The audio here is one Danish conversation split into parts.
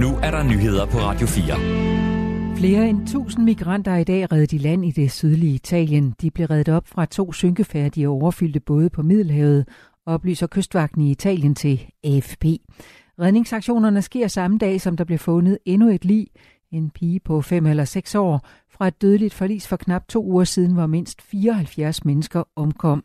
Nu er der nyheder på Radio 4. Flere end 1000 migranter er i dag reddet i land i det sydlige Italien. De blev reddet op fra to synkefærdige og overfyldte både på Middelhavet, oplyser kystvagten i Italien til AFP. Redningsaktionerne sker samme dag, som der blev fundet endnu et lig. En pige på 5 eller 6 år fra et dødeligt forlis for knap to uger siden, hvor mindst 74 mennesker omkom.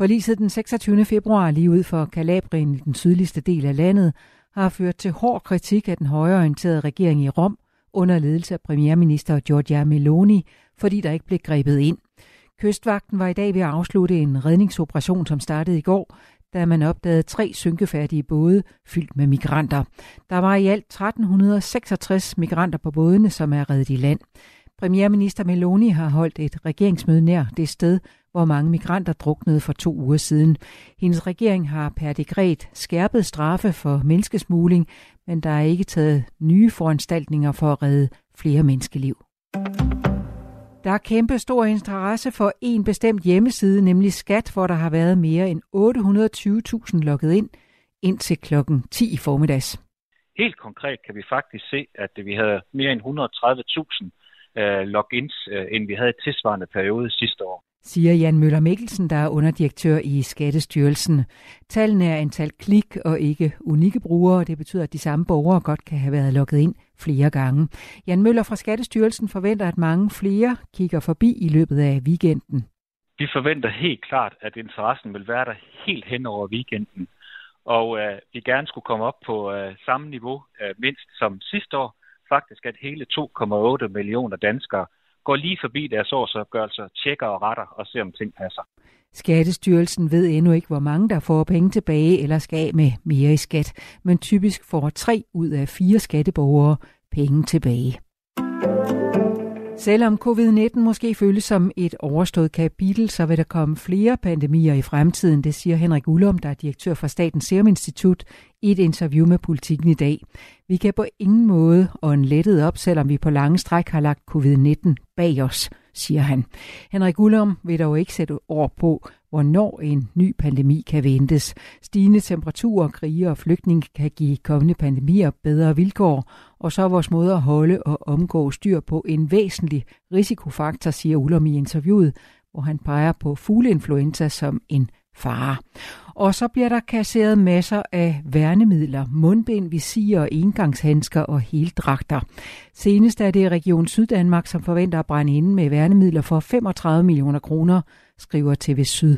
Forliset den 26. februar lige ud for Kalabrien i den sydligste del af landet har ført til hård kritik af den højreorienterede regering i Rom under ledelse af premierminister Giorgia Meloni, fordi der ikke blev grebet ind. Kystvagten var i dag ved at afslutte en redningsoperation, som startede i går, da man opdagede tre synkefærdige både fyldt med migranter. Der var i alt 1366 migranter på bådene, som er reddet i land. Premierminister Meloni har holdt et regeringsmøde nær det sted, hvor mange migranter druknede for to uger siden. Hendes regering har per dekret skærpet straffe for menneskesmugling, men der er ikke taget nye foranstaltninger for at redde flere menneskeliv. Der er kæmpe stor interesse for en bestemt hjemmeside, nemlig Skat, hvor der har været mere end 820.000 logget ind indtil klokken 10 i formiddags. Helt konkret kan vi faktisk se, at vi havde mere end 130.000 øh, logins, øh, end vi havde i tilsvarende periode sidste år siger Jan Møller Mikkelsen, der er underdirektør i Skattestyrelsen. Tallene er antal klik og ikke unikke brugere. Det betyder, at de samme borgere godt kan have været logget ind flere gange. Jan Møller fra Skattestyrelsen forventer, at mange flere kigger forbi i løbet af weekenden. Vi forventer helt klart, at interessen vil være der helt hen over weekenden. Og øh, vi gerne skulle komme op på øh, samme niveau øh, mindst som sidste år. Faktisk at hele 2,8 millioner danskere går lige forbi deres årsopgørelser, tjekker og retter og ser, om ting passer. Skattestyrelsen ved endnu ikke, hvor mange der får penge tilbage eller skal af med mere i skat, men typisk får tre ud af fire skatteborgere penge tilbage. Selvom covid-19 måske føles som et overstået kapitel, så vil der komme flere pandemier i fremtiden, det siger Henrik Ullum, der er direktør for Statens Serum Institut, i et interview med Politiken i dag. Vi kan på ingen måde ånde lettet op, selvom vi på lange stræk har lagt covid-19 bag os, siger han. Henrik Ullum vil dog ikke sætte ord på, hvornår en ny pandemi kan ventes. Stigende temperaturer, krige og flygtning kan give kommende pandemier bedre vilkår, og så er vores måde at holde og omgå styr på en væsentlig risikofaktor, siger Ullum i interviewet, hvor han peger på fugleinfluenza som en fare. Og så bliver der kasseret masser af værnemidler, mundbind, visir, engangshandsker og heldragter. Senest er det Region Syddanmark, som forventer at brænde inde med værnemidler for 35 millioner kroner, skriver TV Syd.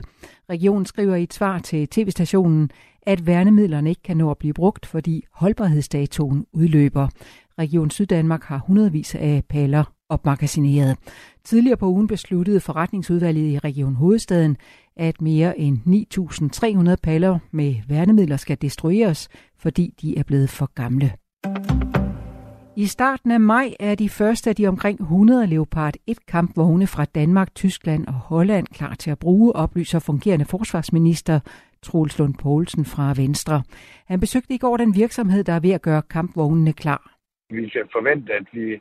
Regionen skriver i et svar til tv-stationen, at værnemidlerne ikke kan nå at blive brugt, fordi holdbarhedsdatoen udløber. Region Syddanmark har hundredvis af paller opmagasineret. Tidligere på ugen besluttede forretningsudvalget i Region Hovedstaden, at mere end 9.300 paller med værnemidler skal destrueres, fordi de er blevet for gamle. I starten af maj er de første af de omkring 100 Leopard 1 kampvogne fra Danmark, Tyskland og Holland klar til at bruge, oplyser fungerende forsvarsminister Troels Lund Poulsen fra Venstre. Han besøgte i går den virksomhed, der er ved at gøre kampvognene klar. Vi kan forvente, at vi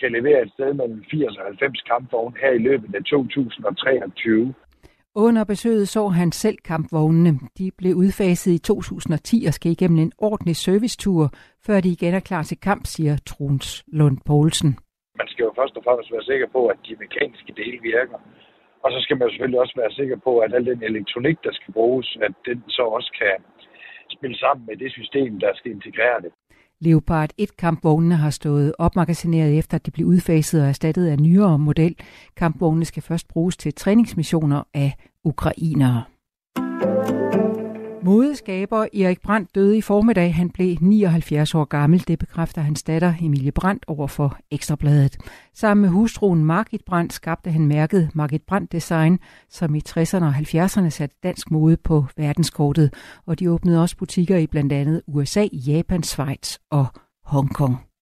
kan levere et sted mellem 80 og 90 kampvogne her i løbet af 2023. Under besøget så han selv kampvognene. De blev udfaset i 2010 og skal igennem en ordentlig servicetur, før de igen er klar til kamp, siger Troens Lund Poulsen. Man skal jo først og fremmest være sikker på, at de mekaniske dele virker. Og så skal man selvfølgelig også være sikker på, at al den elektronik, der skal bruges, at den så også kan spille sammen med det system, der skal integrere det. Leopard 1 kampvognene har stået opmagasineret efter, at de blev udfaset og erstattet af nyere model. Kampvognene skal først bruges til træningsmissioner af ukrainere. Modeskaber Erik Brandt døde i formiddag. Han blev 79 år gammel. Det bekræfter hans datter Emilie Brandt over for Ekstrabladet. Sammen med hustruen Margit Brandt skabte han mærket Margit Brandt Design, som i 60'erne og 70'erne satte dansk mode på verdenskortet. Og de åbnede også butikker i blandt andet USA, Japan, Schweiz og Hongkong.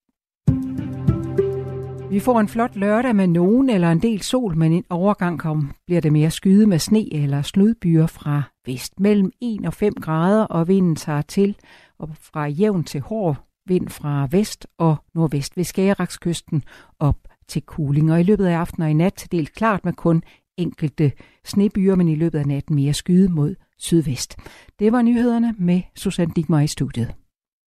Vi får en flot lørdag med nogen eller en del sol, men en overgang kom, bliver det mere skyde med sne eller sludbyer fra vest. Mellem 1 og 5 grader, og vinden tager til og fra jævn til hård vind fra vest og nordvest ved Skagerakskysten op til Kuling. Og i løbet af aftenen og i nat til delt klart med kun enkelte snebyer, men i løbet af natten mere skyde mod sydvest. Det var nyhederne med Susanne Digmar i studiet.